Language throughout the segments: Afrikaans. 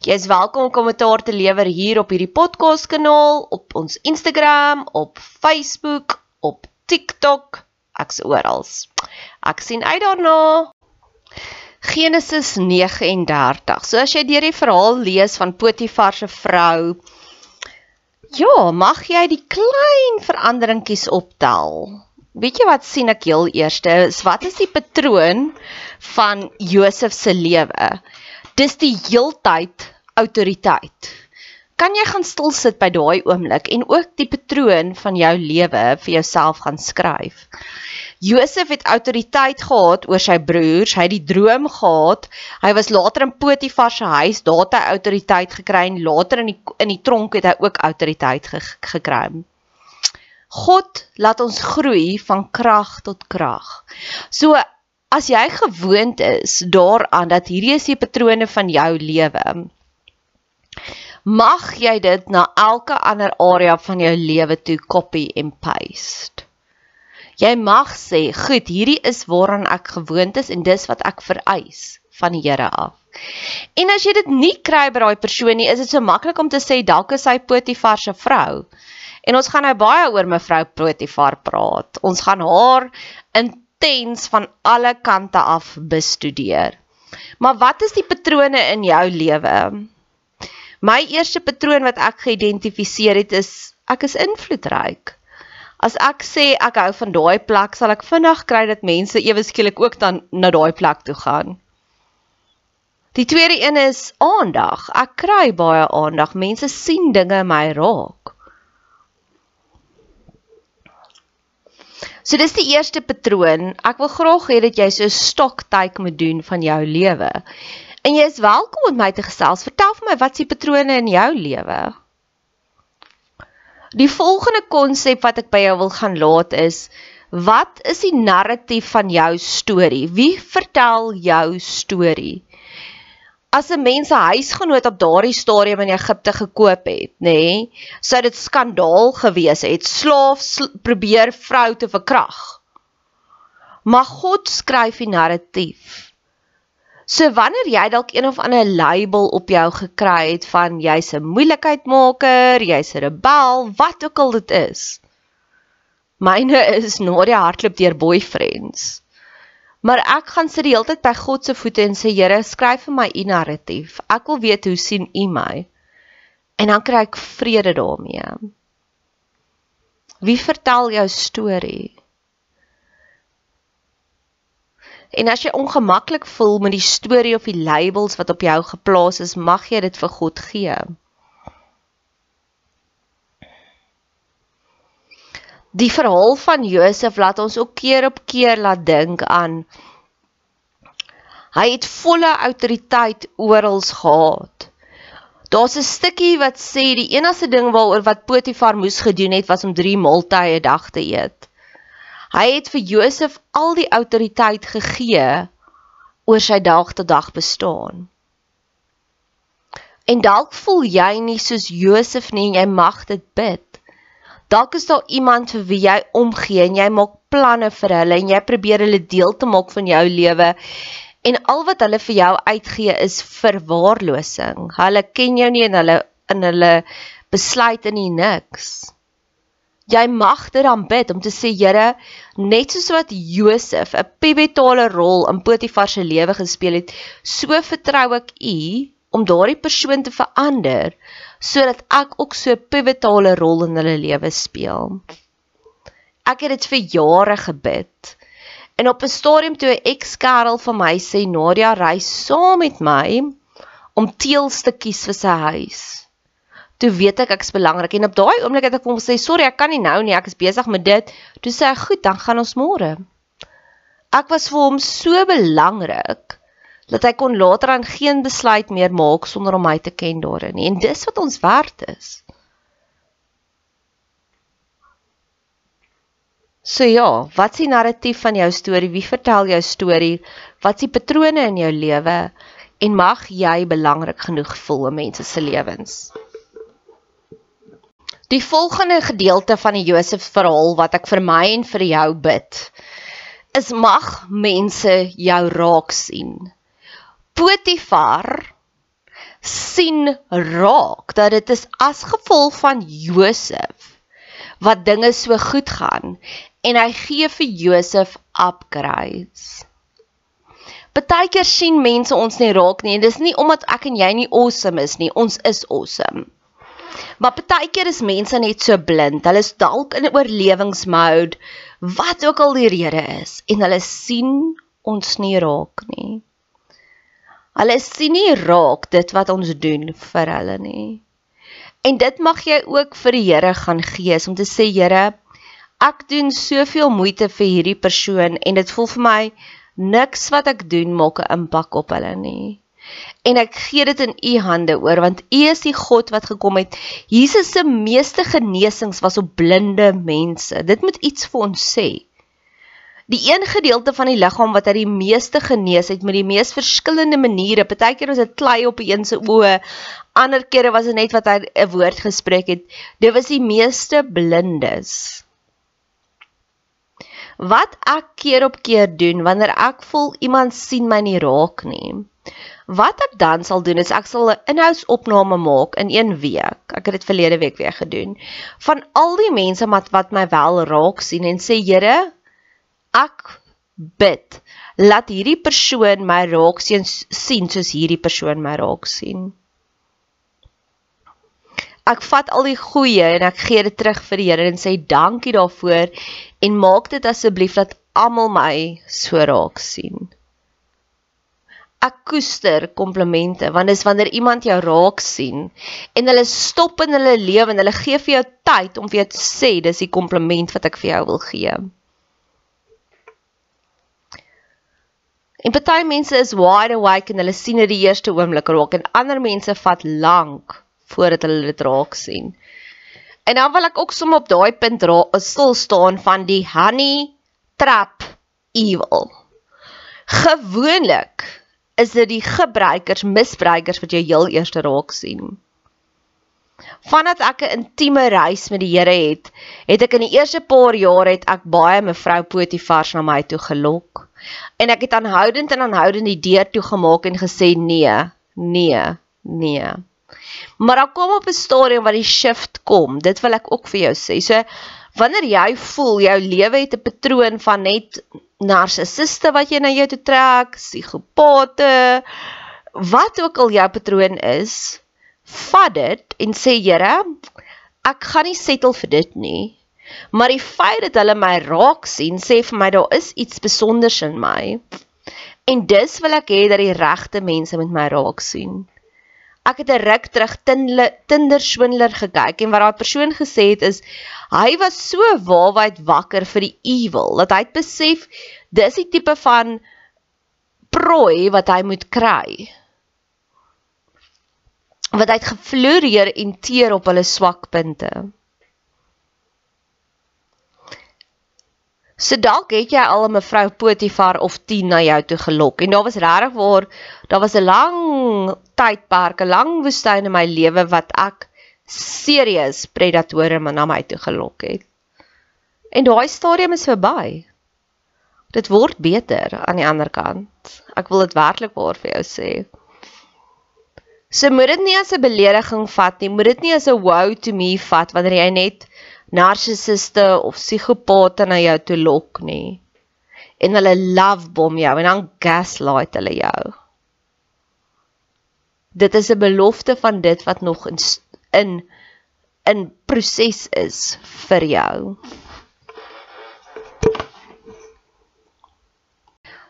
Jy is welkom om kommentaar te lewer hier op hierdie podcast kanaal, op ons Instagram, op Facebook, op TikTok, ek's oral. Ek sien uit daarna. Genesis 39. So as jy deur die verhaal lees van Potifar se vrou, ja, mag jy die klein veranderingkies optel. Weet jy wat sien ek heel eerste? Is wat is die patroon van Josef se lewe? Dis die heeltyd autoriteit. Kan jy gaan stil sit by daai oomblik en ook die patroon van jou lewe vir jouself gaan skryf? Josef het autoriteit gehad oor sy broers, hy het die droom gehad. Hy was later in Potifar se huis, daar het hy autoriteit gekry en later in die in die tronk het hy ook autoriteit ge gekry. God laat ons groei van krag tot krag. So as jy gewoond is daaraan dat hierdie is die patrone van jou lewe mag jy dit na elke ander area van jou lewe toe copy and paste. Jy mag sê goed hierdie is waaraan ek gewoond is en dis wat ek vereis van die Here af. En as jy dit nie kry by daai persoon nie is dit so maklik om te sê dalk is hy Potifar se vrou. En ons gaan nou baie oor mevrou Potifar praat. Ons gaan haar in intens van alle kante af bestudeer. Maar wat is die patrone in jou lewe? My eerste patroon wat ek geïdentifiseer het is ek is invloedryk. As ek sê ek hou van daai plek, sal ek vinnig kry dat mense ewe skielik ook dan na daai plek toe gaan. Die tweede een is aandag. Ek kry baie aandag. Mense sien dinge in my raak. So dis die eerste patroon. Ek wil graag hê dat jy so 'n stoktyk moet doen van jou lewe. En jy is welkom om my te gesels. Vertel vir my wat se patrone in jou lewe. Die volgende konsep wat ek by jou wil gaan laat is wat is die narratief van jou storie? Wie vertel jou storie? As 'n mens 'n huisgenoot op daardie stadium in Egipte gekoop het, nê, nee, sou dit skandaal gewees het. Slaaf sl probeer vrou te verkrag. Maar God skryf die narratief. So wanneer jy dalk een of ander label op jou gekry het van jy's 'n moeilikheidmaker, jy's 'n rebel, wat ook al dit is. Myne is Nadia hardloop deur boyfriends. Maar ek gaan sit die hele tyd by God se voete en sê Here, skryf vir my u narratief. Ek wil weet hoe sien u my? En dan kry ek vrede daarmee. Wie vertel jou storie? En as jy ongemaklik voel met die storie of die labels wat op jou geplaas is, mag jy dit vir God gee. Die verhaal van Josef laat ons ook keer op keer laat dink aan hy het volle autoriteit oral gehad. Daar's 'n stukkie wat sê die enigste ding waaroor wat Potifar moes gedoen het was om 3 maaltye 'n dag te eet. Hy het vir Josef al die autoriteit gegee oor sy dag tot dag bestaan. En dalk voel jy nie soos Josef nie en jy mag dit bid. Dalk is daar iemand vir wie jy omgee en jy maak planne vir hulle en jy probeer hulle deel te maak van jou lewe. En al wat hulle vir jou uitgee is verwaarlosing. Hulle ken jou nie en hulle in hulle besluit in niks jy mag dit dan bid om te sê Here, net soos wat Josef 'n pivotale rol in Potifar se lewe gespeel het, so vertrou ek U om daardie persoon te verander sodat ek ook so 'n pivotale rol in hulle lewe speel. Ek het dit vir jare gebid. En op 'n stadium toe 'n ex-kerel van my sê Nadia ry saam met my om teels te kies vir sy huis toe weet ek ek's belangrik en op daai oomblik het ek hom gesê sorry ek kan nie nou nie ek is besig met dit toe sê hy goed dan gaan ons môre ek was vir hom so belangrik dat hy kon later aan geen besluit meer maak sonder om my te ken daarin nie en dis wat ons werd is So ja, wat is die narratief van jou storie? Wie vertel jou storie? Wat is die patrone in jou lewe? En mag jy belangrik genoeg voel in mense se lewens? Die volgende gedeelte van die Josef verhaal wat ek vir my en vir jou bid, is mag mense jou raak sien. Potifar sien raak dat dit is as gevolg van Josef wat dinge so goed gaan en hy gee vir Josef upgrades. Partykeer sien mense ons nie raak nie en dis nie omdat ek en jy nie awesome is nie, ons is awesome. Maar baie keer is mense net so blind. Hulle is dalk in 'n oorlewingsmode, wat ook al die rede is, en hulle sien ons nie raak nie. Hulle sien nie raak dit wat ons doen vir hulle nie. En dit mag jy ook vir die Here gaan gee om te sê Here, ek doen soveel moeite vir hierdie persoon en dit voel vir my niks wat ek doen maak 'n impak op hulle nie en ek gee dit in u hande oor want u is die God wat gekom het. Jesus se meeste genesings was op blinde mense. Dit moet iets vir ons sê. Die een gedeelte van die liggaam wat hy die meeste genees het met die mees verskillende maniere. Partykeer was dit klei op een se oë, ander kere was dit net wat hy 'n woord gespreek het. Dit was die meeste blindes. Wat ek keer op keer doen wanneer ek voel iemand sien my nie raak nie. Wat ek dan sal doen is ek sal 'n inhoudsopname maak in 1 week. Ek het dit verlede week weer gedoen. Van al die mense wat wat my wel raak sien en sê Here, ek bid laat hierdie persoon my raak sien sien soos hierdie persoon my raak sien. Ek vat al die goeie en ek gee dit terug vir die Here en sê dankie daarvoor en maak dit asseblief dat almal my so raak sien ek koester komplimente want dis wanneer iemand jou raak sien en hulle stop in hulle lewe en hulle gee vir jou tyd om vir jou te sê dis die kompliment wat ek vir jou wil gee. En party mense is wide awake en hulle sien dit die eerste oomblik raak en ander mense vat lank voordat hulle dit raak sien. En dan wil ek ook som op daai punt stil staan van die honey trap evil. Gewoonlik is dit die gebruikers, misbruikers wat jy heel eers raak sien. Vandat ek 'n intieme reis met die Here het, het ek in die eerste paar jaar het ek baie mevrou Potifars na my toe gelok. En ek het aanhoudend en aanhoudend die deur toegemaak en gesê nee, nee, nee. Maar dan kom op 'n stadium waar die shift kom. Dit wil ek ook vir jou sê. So wanneer jy voel jou lewe het 'n patroon van net narcissiste wat jy na jou toe trek, psigopate, wat ook al jou patroon is, vat dit en sê Here, ek gaan nie settle vir dit nie. Maar die feit dat hulle my raak sien, sê vir my daar is iets spesonders in my. En dis wil ek hê dat die regte mense met my raak sien. Ek het 'n ruk terug Tinder swindler gekyk en wat daai persoon gesê het is hy was so waarwyd wakker vir die evil dat hy het besef dis die tipe van prooi wat hy moet kry. Wat hy het gefloreer en teer op hulle swakpunte. So dalk het jy al 'n mevrou Potifar of 10 na jou toe gelok en daar was regtig waar daar was 'n lang tydperk, 'n lang woestyn in my lewe wat ek serieus predatore na my toe gelok het. En daai stadium is verby. Dit word beter aan die ander kant. Ek wil dit werklik waar vir jou sê. So moet dit nie as 'n belediging vat nie, moet dit nie as 'n wow to me vat wanneer jy net narcissiste of psigopate na jou toe lok nie. En hulle love bomb jou en dan gaslight hulle jou. Dit is 'n belofte van dit wat nog in in in proses is vir jou.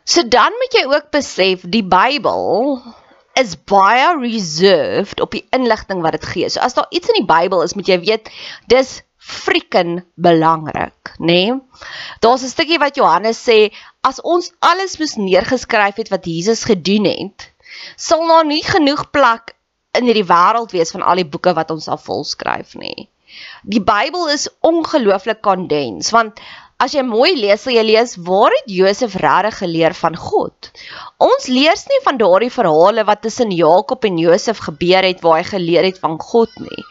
So dan moet jy ook besef die Bybel is baie reserved op die inligting wat dit gee. So as daar iets in die Bybel is, moet jy weet dis frikken belangrik, nê? Nee? Daar's 'n stukkie wat Johannes sê, as ons alles moes neergeskryf het wat Jesus gedoen het, sal daar nie genoeg plek in hierdie wêreld wees van al die boeke wat ons al volskryf nie. Die Bybel is ongelooflik kondens, want as jy mooi lees, sal jy lees waar het Josef regtig geleer van God? Ons lees nie van daardie verhale wat tussen Jakob en Josef gebeur het waar hy geleer het van God nie.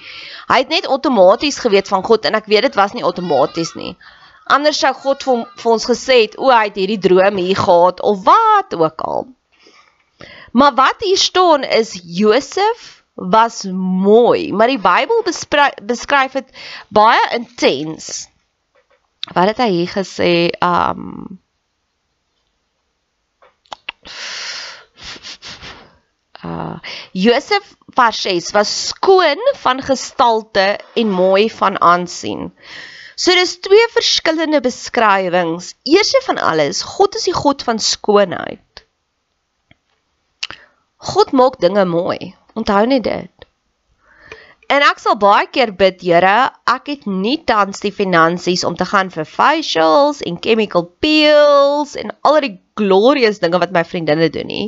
Hy het net outomaties geweet van God en ek weet dit was nie outomaties nie. Anders sou God vir, vir ons gesê het, "O, hy het hierdie droom hier gehad of wat ook al." Maar wat hier staan is Josef was mooi, maar die Bybel beskryf dit baie intens. Wat het hy hier gesê? Um Uh Josef vers 6 was skoon van gestalte en mooi van aansien. So dis twee verskillende beskrywings. Eerste van alles, God is die God van skoonheid. God maak dinge mooi. Onthou net dit. En ek sal baie keer bid, Here, ek het nie tans die finansies om te gaan vir facials en chemical peels en al die glorious dinge wat my vriendinne doen nie.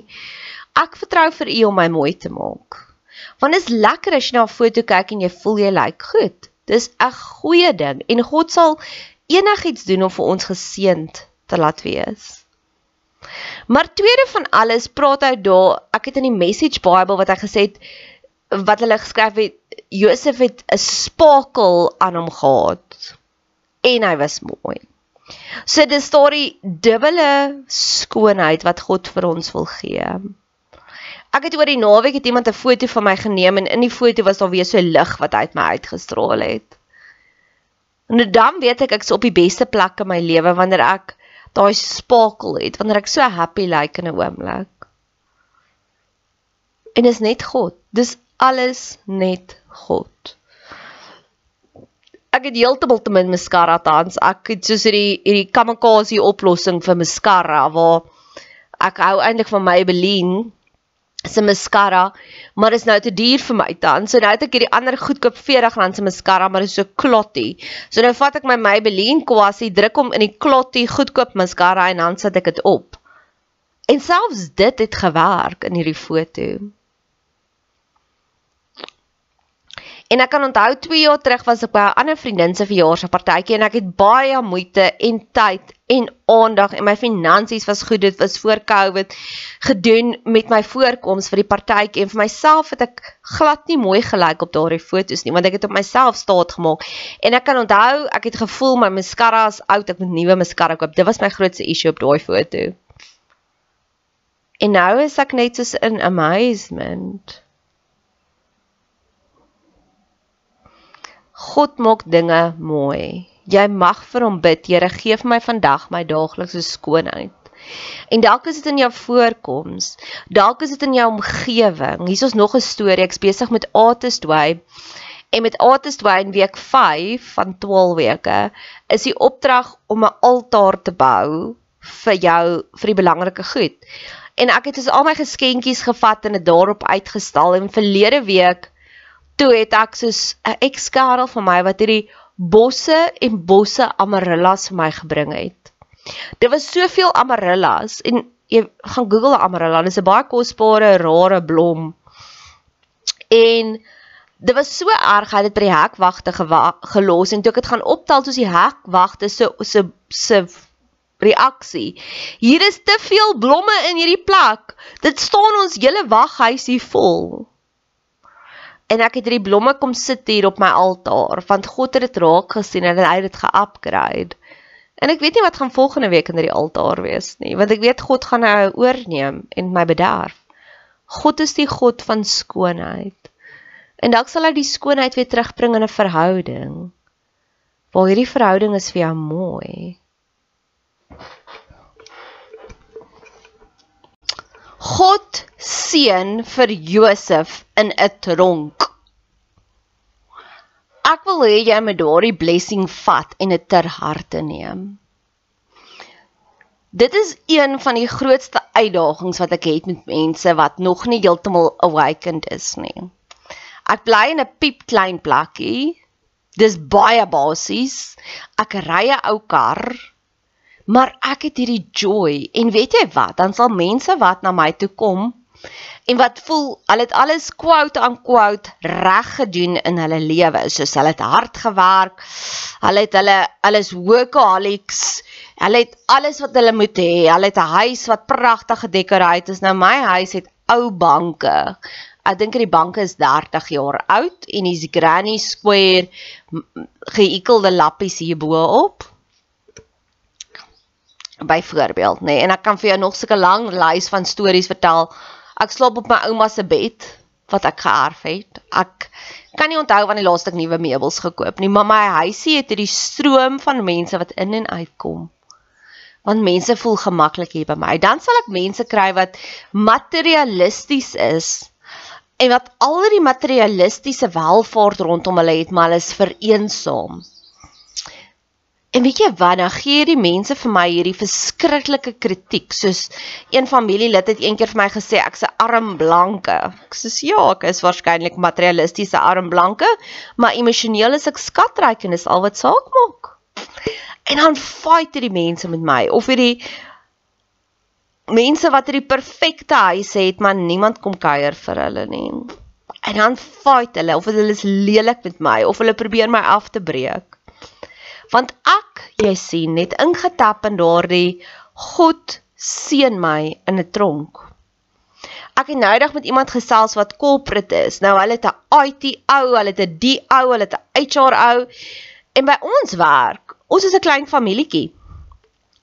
Ek vertrou vir U om my mooi te maak. Want dit is lekker as jy na 'n foto kyk en jy voel jy lyk goed. Dis 'n goeie ding en God sal enigiets doen om vir ons geseënd te laat wees. Maar tweede van alles praat hy daar, ek het in die Message Bible wat hy gesê het wat hulle geskryf het, Josef het 'n spakel aan hom gehad en hy was mooi. So dis storie dubbele skoonheid wat God vir ons wil gee. Ek het oor die naweek het iemand 'n foto van my geneem en in die foto was daar weer so lig wat uit my uitgestraal het. En dan weet ek ek is op die beste plek in my lewe wanneer ek daai spakel het, wanneer ek so happy lyk like in 'n oomblik. En is net God. Dis alles net God. Ek het heeltemal te min mascara tans. Ek het soos hierdie hierdie kamikaze oplossing vir mascara waar ek hou eintlik van Maybelline se mascara, maar is nou te duur vir my dan. So nou het ek hierdie ander goedkoop R40 se mascara, maar is so klotty. So nou vat ek my Maybelline kwassie, druk hom in die klotty goedkoop mascara en dan sit ek dit op. En selfs dit het gewerk in hierdie foto. En ek kan onthou 2 jaar terug was ek by 'n ander vriendin se verjaarsdagpartytjie en ek het baie moeite en tyd en aandag en my finansies was goed dit was voor Covid gedoen met my voorkoms vir die partytjie en vir myself het ek glad nie mooi gelyk op daardie foto's nie want ek het op myself staat gemaak. En ek kan onthou ek het gevoel my mascara is oud ek moet nuwe mascara koop. Dit was my grootste issue op daai foto. En nou is ek net so in amazement God maak dinge mooi. Jy mag vir hom bid, Here, gee vir my vandag my daaglikse skoonheid. En dalk is dit in jou voorkoms, dalk is dit in jou omgewing. Hier is ons nog 'n storie. Ek's besig met Artist Way En met Artist Dwayne week 5 van 12 weke is die opdrag om 'n altaar te bou vir jou vir die belangrike goed. En ek het dus al my geskenkies gevat en dit daarop uitgestal en verlede week toe het ek soos 'n ekskarel van my wat hierdie bosse en bosse amarellas vir my gebring het. Dit was soveel amarellas en jy gaan Google amarella, dit is 'n baie kosbare, rare blom. En dit was so erg hy het dit by die hekwagte gelos en toe ek dit gaan optel soos die hekwagte se se se reaksie. Hier is te veel blomme in hierdie plek. Dit staan ons hele waghuisie vol. En ek het hierdie blomme kom sit hier op my altaar want God het dit raak gesien en hy het dit ge-upgrade. En ek weet nie wat gaan volgende week in hierdie altaar wees nie, want ek weet God gaan nou oorneem en my bederf. God is die God van skoonheid. En dalk sal hy die skoonheid weer terugbring in 'n verhouding. Waar hierdie verhouding is vir jou mooi. God seën vir Josef in 'n tronk. Ek wil hê jy moet daardie blessing vat en dit ter harte neem. Dit is een van die grootste uitdagings wat ek het met mense wat nog nie heeltemal awakened is nie. Ek bly in 'n piep klein plekkie. Dis baie basies. Ek ry 'n ou kar. Maar ek het hierdie joy en weet jy wat? Dan sal mense wat na my toe kom en wat voel hulle het alles quote aan quote reg gedoen in hulle lewe. Soos hulle het hard gewerk. Hulle het hulle alles workaholics. Hulle het alles wat hulle moet hê. Hulle het 'n huis wat pragtig gedekoreer is. Nou my huis het ou banke. Ek dink die banke is 30 jaar oud en dis granny square geïkelde lappies hierbo op. Byvoorbeeld, nê, nee, en ek kan vir jou nog sulke lang lys van stories vertel. Ek slaap op my ouma se bed wat ek geërf het. Ek kan nie onthou wanneer laas ek nuwe meubels gekoop nie, maar my huisie het hierdie stroom van mense wat in en uit kom want mense voel gemaklik hier by my. Dan sal ek mense kry wat materialisties is en wat al die materialistiese welvaart rondom hulle het, maar hulle is vereensaam. En weet jy wat, dan gee die mense vir my hierdie verskriklike kritiek, soos een familielid het eendag vir my gesê ek's 'n arm blanke. Ek sê ja, ek is waarskynlik materialistiese arm blanke, maar emosioneel is ek skatryk en dis al wat saak maak. En dan fight hierdie mense met my of hierdie mense wat hierdie perfekte huis het, maar niemand kom kuier vir hulle nie. En dan fight hulle of hulle is lelik met my of hulle probeer my af te breek. Want ek, jy sien, net ingetap in daardie God seën my in 'n tronk. Ek het nou eendag met iemand gesels wat corporate is. Nou hulle het 'n IT ou, hulle het 'n D ou, hulle het 'n HR ou. En by ons werk, ons is 'n klein familietjie.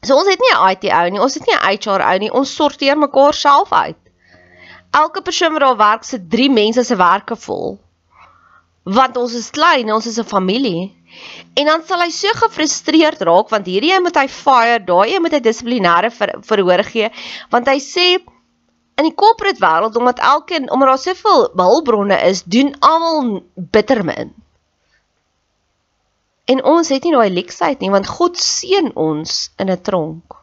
So ons het nie 'n IT ou nie, ons het nie 'n HR ou nie, ons sorteer mekaar self uit. Elke persoon wat daar werk, sit 3 mense se werke vol. Want ons is klein, ons is 'n familie. En dan sal hy so gefrustreerd raak want hierdie een moet hy fire, daai een moet hy dissiplinêre ver, verhoor gee, want hy sê in die corporate wêreld omdat elkeen omdat daar soveel hulpbronne is, doen almal bitter min. En ons het nie daai leksheid nie want God seën ons in 'n tronk.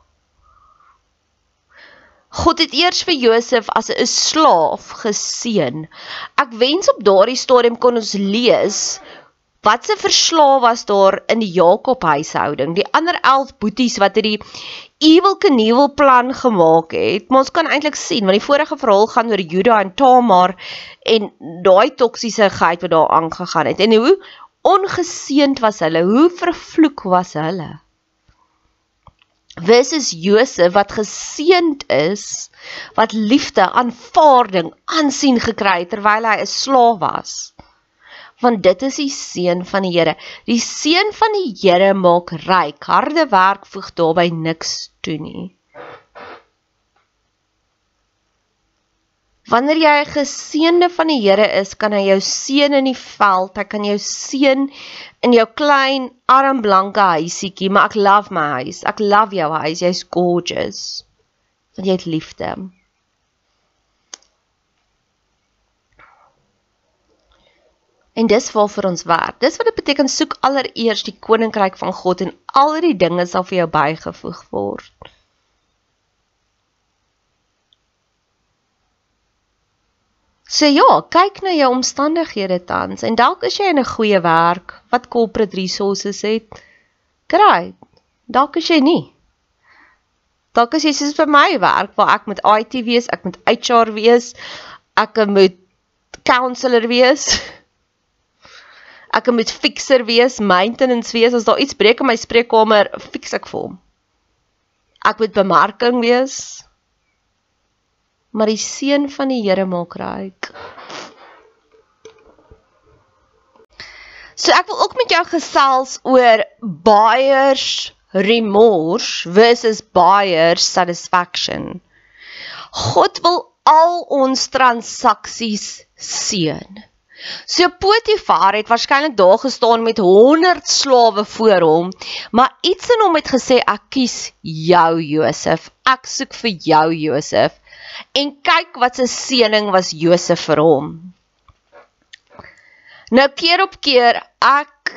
God het eers vir Josef as 'n slaaf geseën. Ek wens op daardie stadium kon ons lees wat se verslaaf was daar in die Jakob huishouding, die ander 11 boeties wat hierdie evil Knievel plan gemaak het. Maar ons kan eintlik sien want die vorige verhaal gaan oor Juda en Tamar en daai toksiese geit wat daar aangegaan het. En hoe ongeseend was hulle, hoe vervloek was hulle. Wes is Josef wat geseend is, wat liefde, aanvaarding, aansien gekry het terwyl hy 'n slaaf was. Want dit is die seën van die Here. Die seën van die Here maak ryk. Harde werk voeg daarbey niks toe nie. Wanneer jy 'n geseënde van die Here is, kan hy jou seën in die veld, hy kan jou seën in jou klein arm blanke huisietjie, maar ek love my huis. Ek love jou huis. Jy's gorgeous. Want jy het liefde. En dis waarvoor ons werk. Dis wat dit beteken soek allereers die koninkryk van God en al die dinge sal vir jou bygevoeg word. So ja, kyk na jou omstandighede tans en dalk is jy in 'n goeie werk wat corporate resources het. Kry. Dalk is jy nie. Dalk is jy soos vir my werk waar ek met IT wees, ek moet HR wees, ek moet counselor wees. Ek moet fixer wees, maintenance wees. As daar iets breek in my spreekkamer, fix ek vir hom. Ek moet bemarking wees maar die seën van die Here maak ryk. So ek wil ook met jou gesels oor buyers remorse versus buyers satisfaction. God wil al ons transaksies seën. So Potifar het waarskynlik daar gestaan met 100 slawe voor hom, maar iets in hom het gesê ek kies jou Josef. Ek soek vir jou Josef en kyk wat 'n seëning was Josef vir hom. Nou keer op keer ek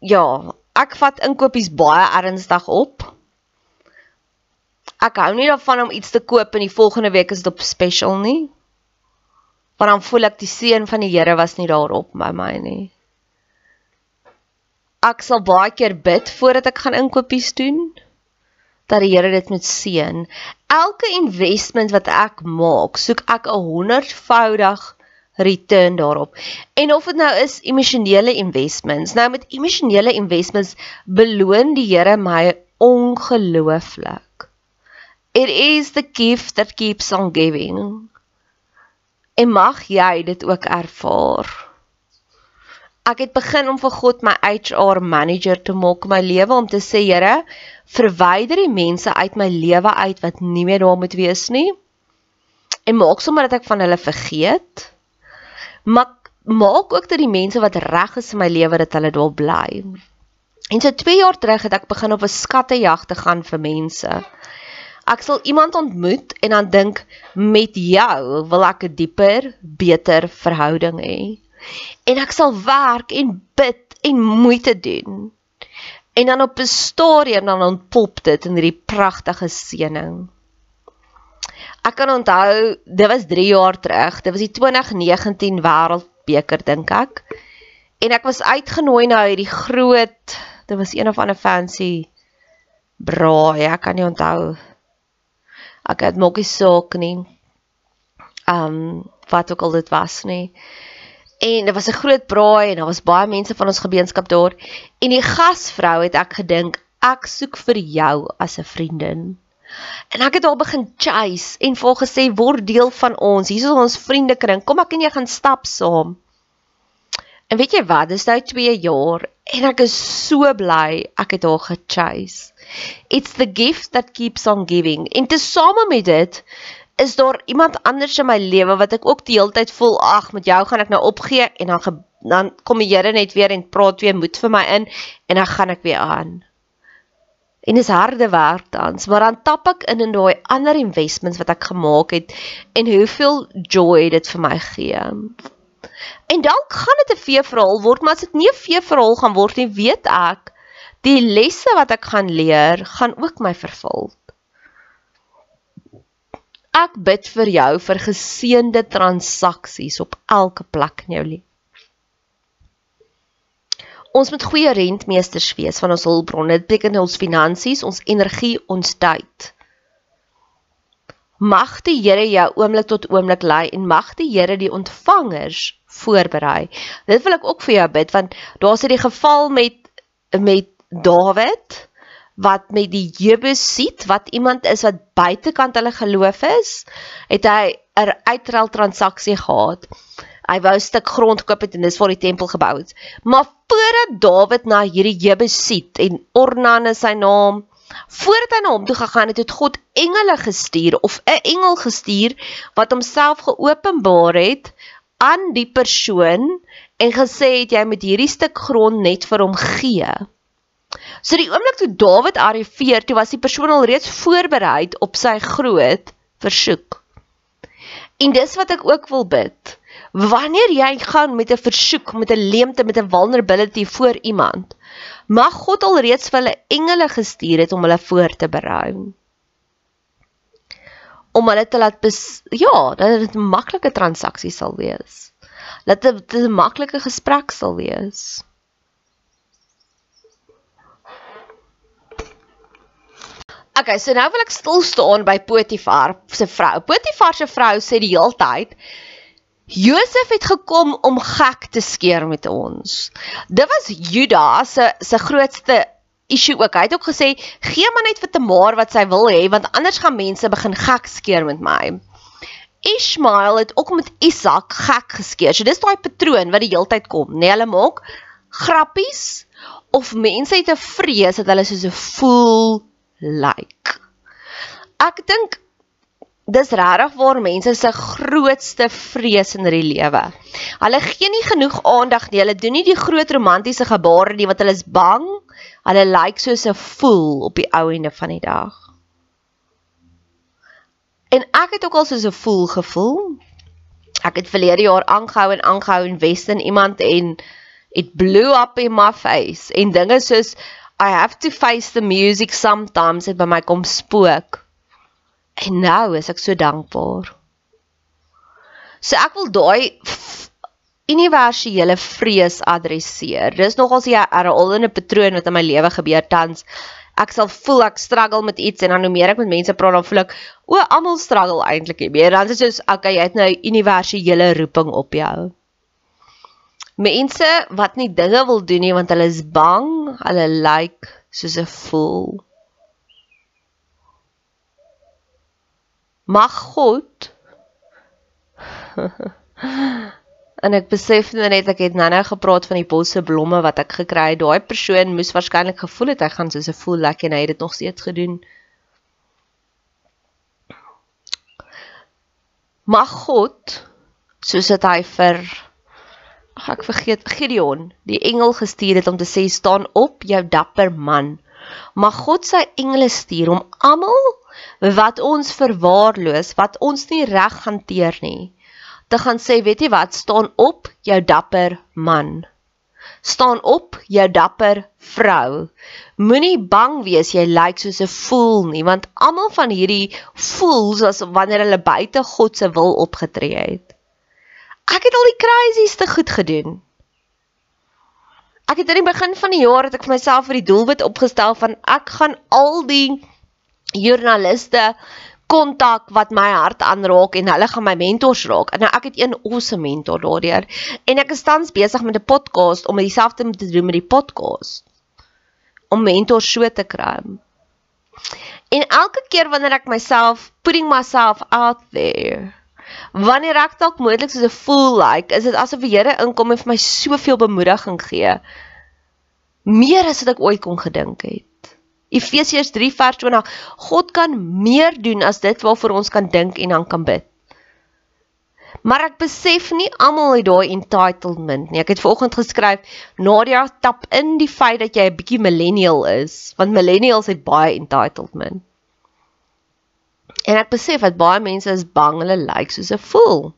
ja, ek vat inkopies baie ernstig op. Ek hou nie daarvan om iets te koop en die volgende week is dit op special nie. Want dan voel ek die seën van die Here was nie daarop by my nie. Ek sal baie keer bid voordat ek gaan inkopies doen dat die Here dit moet seën. Elke investment wat ek maak, soek ek 'n 100voudig return daarop. En of dit nou is emosionele investments, nou met emosionele investments beloon die Here my ongelooflik. It is the gift that keeps on giving. En mag jy dit ook ervaar. Ek het begin om vir God my HR manager te maak in my lewe om te sê, Here, verwyder die mense uit my lewe uit wat nie meer daar moet wees nie. En maak sommer dat ek van hulle vergeet. Maar maak ook dat die mense wat reg is in my lewe dat hulle daar bly. En so 2 jaar terug het ek begin op 'n skattejag te gaan vir mense. Ek sal iemand ontmoet en dan dink met jou wil ek 'n dieper, beter verhouding hê. En ek sal werk en bid en moeite doen En dan op 'n stadium dan ontpop dit in hierdie pragtige seëning. Ek kan onthou, dit was 3 jaar terug. Dit was die 2019 Wêreldbeker dink ek. En ek was uitgenooi na hierdie groot, dit was een of ander fancy braai, ek kan nie onthou. Ek het nog nie saak nie. Um wat ook al dit was nie. En dit was 'n groot braai en daar was baie mense van ons gemeenskap daar. En die gasvrou het ek gedink, ek soek vir jou as 'n vriendin. En ek het al begin chase en vol gesê word deel van ons. Hier is ons vriendekring. Kom ek en jy gaan stap saam. En weet jy wat? Dis nou 2 jaar en ek is so bly ek het haar gechase. It's the gift that keeps on giving. En tesame met dit is daar iemand anders in my lewe wat ek ook die hele tyd voel ag met jou gaan ek nou opgee en dan dan kom die Here net weer en praat weer moed vir my in en dan gaan ek weer aan. En dis harde werk tans, maar dan tap ek in in daai ander investments wat ek gemaak het en hoeveel joy dit vir my gee. En dalk gaan dit 'n vee verhaal word, maar as dit nie 'n vee verhaal gaan word nie, weet ek die lesse wat ek gaan leer, gaan ook my vervul. Ek bid vir jou vir geseënde transaksies op elke plek in jou lewe. Ons moet goeie rentmeesters wees van ons hulpbronne. Dit beteken ons finansies, ons energie, ons tyd. Mag die Here jou oomblik tot oomblik lei en mag die Here die ontvangers voorberei. Dit wil ek ook vir jou bid want daar's hierdie geval met met Dawid wat met die Jebusiet wat iemand is wat buitekant hulle geloof is, het hy 'n uitruil transaksie gehad. Hy wou 'n stuk grond koop het en dis waar die tempel gebou is. Maar voordat Dawid na hierdie Jebusiet en Ornan is sy naam, voordat hy na hom toe gegaan het, het God engele gestuur of 'n engel gestuur wat homself geopenbaar het aan die persoon en gesê het jy moet hierdie stuk grond net vir hom gee. So die oomblik toe Dawid arriveer, toe was die persoon al reeds voorberei op sy groot versoek. En dis wat ek ook wil bid. Wanneer jy gaan met 'n versoek, met 'n leemte, met 'n vulnerability voor iemand, mag God alreeds vir hulle engele gestuur het om hulle voor te berei. Om hulle te laat ja, dat dit 'n maklike transaksie sal wees. Dat dit 'n maklike gesprek sal wees. Okay, so nou wil ek stil staan by Potifar se vrou. Potifar se vrou sê die hele tyd Josef het gekom om gek te skeer met ons. Dit was Judas se se grootste issue ook. Hy het ook gesê gee maar net vir Tamar wat sy wil hê want anders gaan mense begin gek skeer met my. Ishmael het ook met Isak gek geskeer. So dis daai patroon wat die hele tyd kom? Nee, hulle maak grappies of mense het 'n vrees dat hulle soos 'n fool like. Ek dink dis regtig waar mense se grootste vrees in hierdie lewe. Hulle gee nie genoeg aandag nie. Hulle doen nie die groot romantiese gebare nie want hulle is bang. Hulle lyk like soos 'n fool op die ou ende van die dag. En ek het ook al soos 'n fool gevoel. Ek het verlede jaar aangehou en aangehou in Weston iemand en it blew up in my face en dinge soos I have to face the music sometimes het by my kom spook. En nou is ek so dankbaar. So ek wil daai universele vrees adresseer. Dis nogals 'n herhalende patroon wat in my lewe gebeur tans. Ek sal voel ek struggle met iets en dan hoe meer ek met mense praat dan voel ek o, almal struggle eintlik. Meer dan is dit soos okay, jy het nou universele roeping op jou mense wat nie dinge wil doen nie want hulle is bang, hulle lyk like soos 'n fool. Mag God En ek besef nou net ek het nou-nou gepraat van die bosse blomme wat ek gekry het. Daai persoon moes waarskynlik gevoel het hy gaan soos 'n fool lekker en hy het dit nog steeds gedoen. Mag God soos dit hy vir ag ek vergeet Gideon, die engel gestuur het om te sê staan op jou dapper man. Mag God sy engele stuur om almal wat ons verwaarloos, wat ons nie reg hanteer nie, te gaan sê, weet jy wat, staan op jou dapper man. Staan op jou dapper vrou. Moenie bang wees jy lyk soos 'n fool nie, want almal van hierdie fools as wanneer hulle buite God se wil opgetree het. Ek het al die crazieste goed gedoen. Ek het in die begin van die jaar het ek vir myself vir die doelwit opgestel van ek gaan al die joernaliste kontak wat my hart aanraak en hulle gaan my mentors raak. En nou ek het een awesome mentor daardeur en ek is tans besig met 'n podcast om dieselfde te doen met die podcast om mentors so te kry. En elke keer wanneer ek myself putting myself out there Wanneer ek dalk moontlik soos 'n fool like, is dit asof die Here inkom en vir my soveel bemoediging gee. Meer as wat ek ooit kon gedink het. Efesiërs 3 vers 20. God kan meer doen as dit waarvoor ons kan dink en dan kan bid. Maar ek besef nie almal het daai entitlement nie. Ek het vanoggend geskryf, Nadia tap in die feit dat jy 'n bietjie millennial is, want millennials het baie entitlement. En ek besef dat baie mense is bang hulle lyk like soos 'n fool.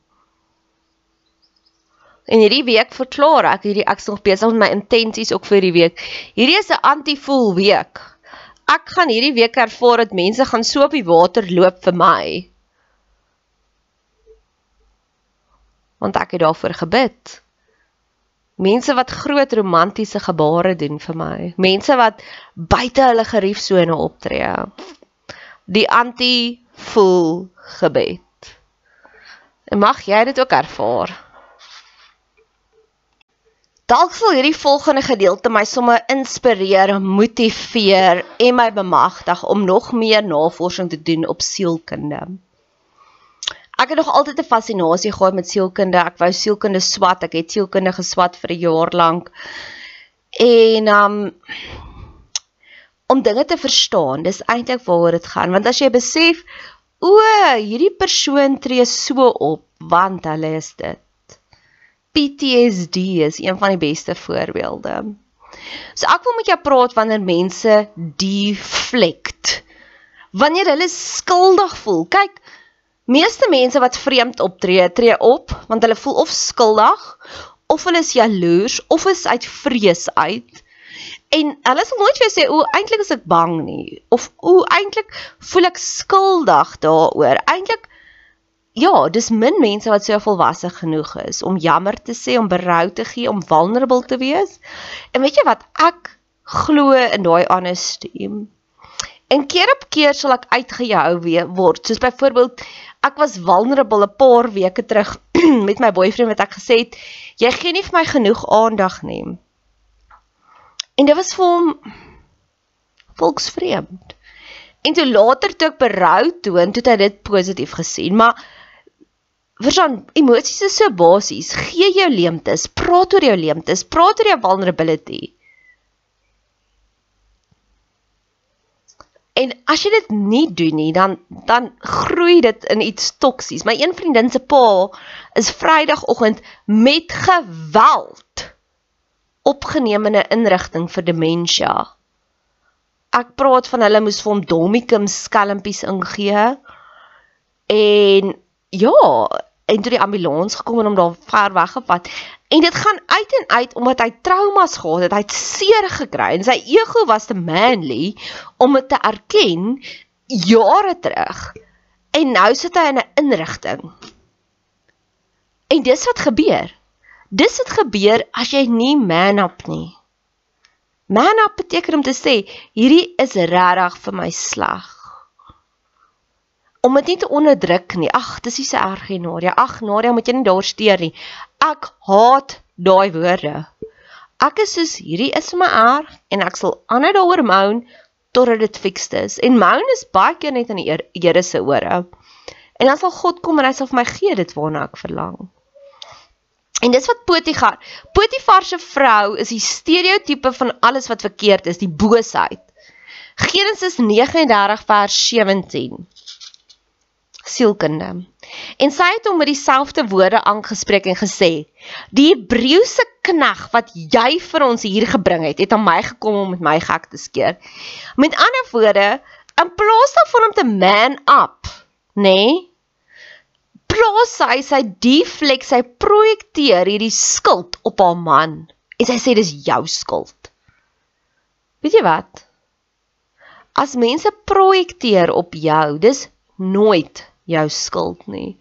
En hierdie week verklaar ek hierdie ek's nog besig met my intensies ook vir hierdie week. Hierdie is 'n anti-fool week. Ek gaan hierdie week ervaar dat mense gaan so op die water loop vir my. Want ek het daarvoor gebid. Mense wat groot romantiese gebare doen vir my. Mense wat buite hulle geriefsone optree. Die anti voel gebed. En mag jy dit ook ervaar. Dalk sal hierdie volgende gedeelte my sommer inspireer, motiveer en my bemagtig om nog meer navorsing te doen op sielkunde. Ek het nog altyd 'n fascinasie gehad met sielkunde. Ek wou sielkunde swat. Ek het sielkunde geswat vir 'n jaar lank. En um om dinge te verstaan, dis eintlik waaroor dit gaan, want as jy besef o, hierdie persoon tree so op want hulle is dit. PTSD is een van die beste voorbeelde. So ek wil met jou praat wanneer mense deflect. Wanneer hulle skuldig voel. Kyk, Meeste mense wat vreemd optree, tree op want hulle voel of skuldig of hulle is jaloers of is uit vrees uit. En hulle sal nooit vir jou sê o, eintlik is ek bang nie of o, eintlik voel ek skuldig daaroor. Eintlik ja, dis min mense wat so volwasse genoeg is om jammer te sê, om berou te gee, om vulnerable te wees. En weet jy wat ek glo in daai honesty. En keer op keer sal ek uitgehou word, soos byvoorbeeld ek was vulnerable 'n paar weke terug met my boyfriend wat ek gesê het jy gee nie vir my genoeg aandag nie. En dit was vir hom volksvreemd. En toe later toe ek berou toon, toe het hy dit positief gesien, maar verstaan, emosies is so basies. Gee jou leemtes, praat oor jou leemtes, praat oor jou vulnerability. En as jy dit nie doen nie, dan dan groei dit in iets toksies. My een vriendin se pa is Vrydagoggend met geweld opgeneem in 'n inrigting vir demensie. Ek praat van hulle moes vir hom domicum skelmpies ingee. En ja, en toe die ambulans gekom en hom daar ver weggevat. En dit gaan uit en uit omdat hy traumas gehad het. Hy het seer gekry en sy ego was te manly om dit te erken jare terug. En nou sit hy in 'n inrigting. En dis wat gebeur. Dis wat gebeur as jy nie man up nie. Man up beteken om te sê hierdie is regtig vir my sleg om dit nie te onderdruk nie. Ag, dis nie so erg nie, Nadia. Ag, Nadia, moet jy nie daar steur nie. Ek haat daai woorde. Ek is soos hierdie is my erg en ek sal aanhou daaroor moan totdat dit fixed is. En moan is baie keer net in die Here se ore. En dan sal God kom en hy sal vir my gee dit waarna ek verlang. En dis wat Potifar. Potifar se vrou is die stereotipe van alles wat verkeerd is, die boosheid. Genesis 39 vers 17 sielkunde. En sy het hom met dieselfde woorde aangespreek en gesê: "Die Hebreëse knegg wat jy vir ons hier gebring het, het aan my gekom om met my gek te skeer." Met ander woorde, in plaas daarvan om te man up, nê? Nee, plaas sy sy deflek, sy projekteer hierdie skuld op haar man en sy sê dis jou skuld. Weet jy wat? As mense projekteer op jou, dis nooit jou skuld nie.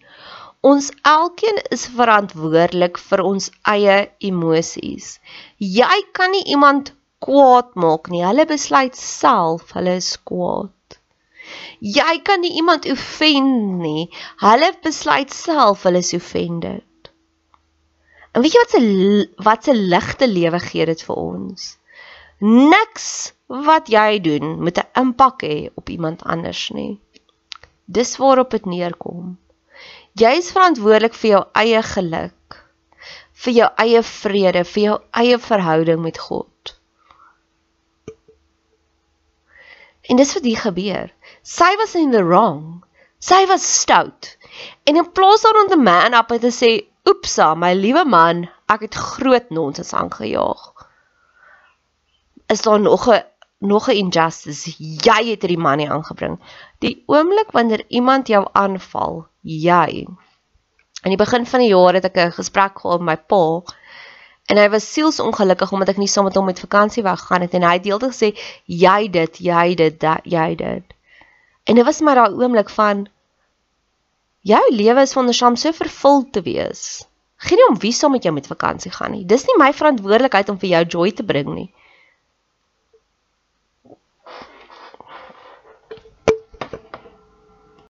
Ons elkeen is verantwoordelik vir ons eie emosies. Jy kan nie iemand kwaad maak nie. Hulle besluit self hulle is kwaad. Jy kan nie iemand offend nie. Hulle besluit self hulle is offended. En weet jy wat se wat se ligte lewe gee dit vir ons? Niks wat jy doen moet 'n impak hê op iemand anders nie. Dis waarop dit neerkom. Jy is verantwoordelik vir jou eie geluk, vir jou eie vrede, vir jou eie verhouding met God. En dis wat hier gebeur. Sy was in the wrong. Sy was stout. En in plaas daarvan om te man up en te sê, "Oepsa, my liewe man, ek het groot nonsens aangejaag." Is daar nog 'n nog 'n injustice. Jy het hierdie man nie aangebring. Die oomblik wanneer iemand jou aanval, jy. In die begin van die jaar het ek 'n gesprek gehad met my pa en hy was sielsongelukkig omdat ek nie saam met hom met vakansie wou gaan het en hy het deeltyd gesê jy dit, jy dit, dat, jy dit. En dit was my daai oomblik van jou lewe is wondersaam so vervul te wees. Geen om wie saam met jou met vakansie gaan nie. Dis nie my verantwoordelikheid om vir jou joy te bring nie.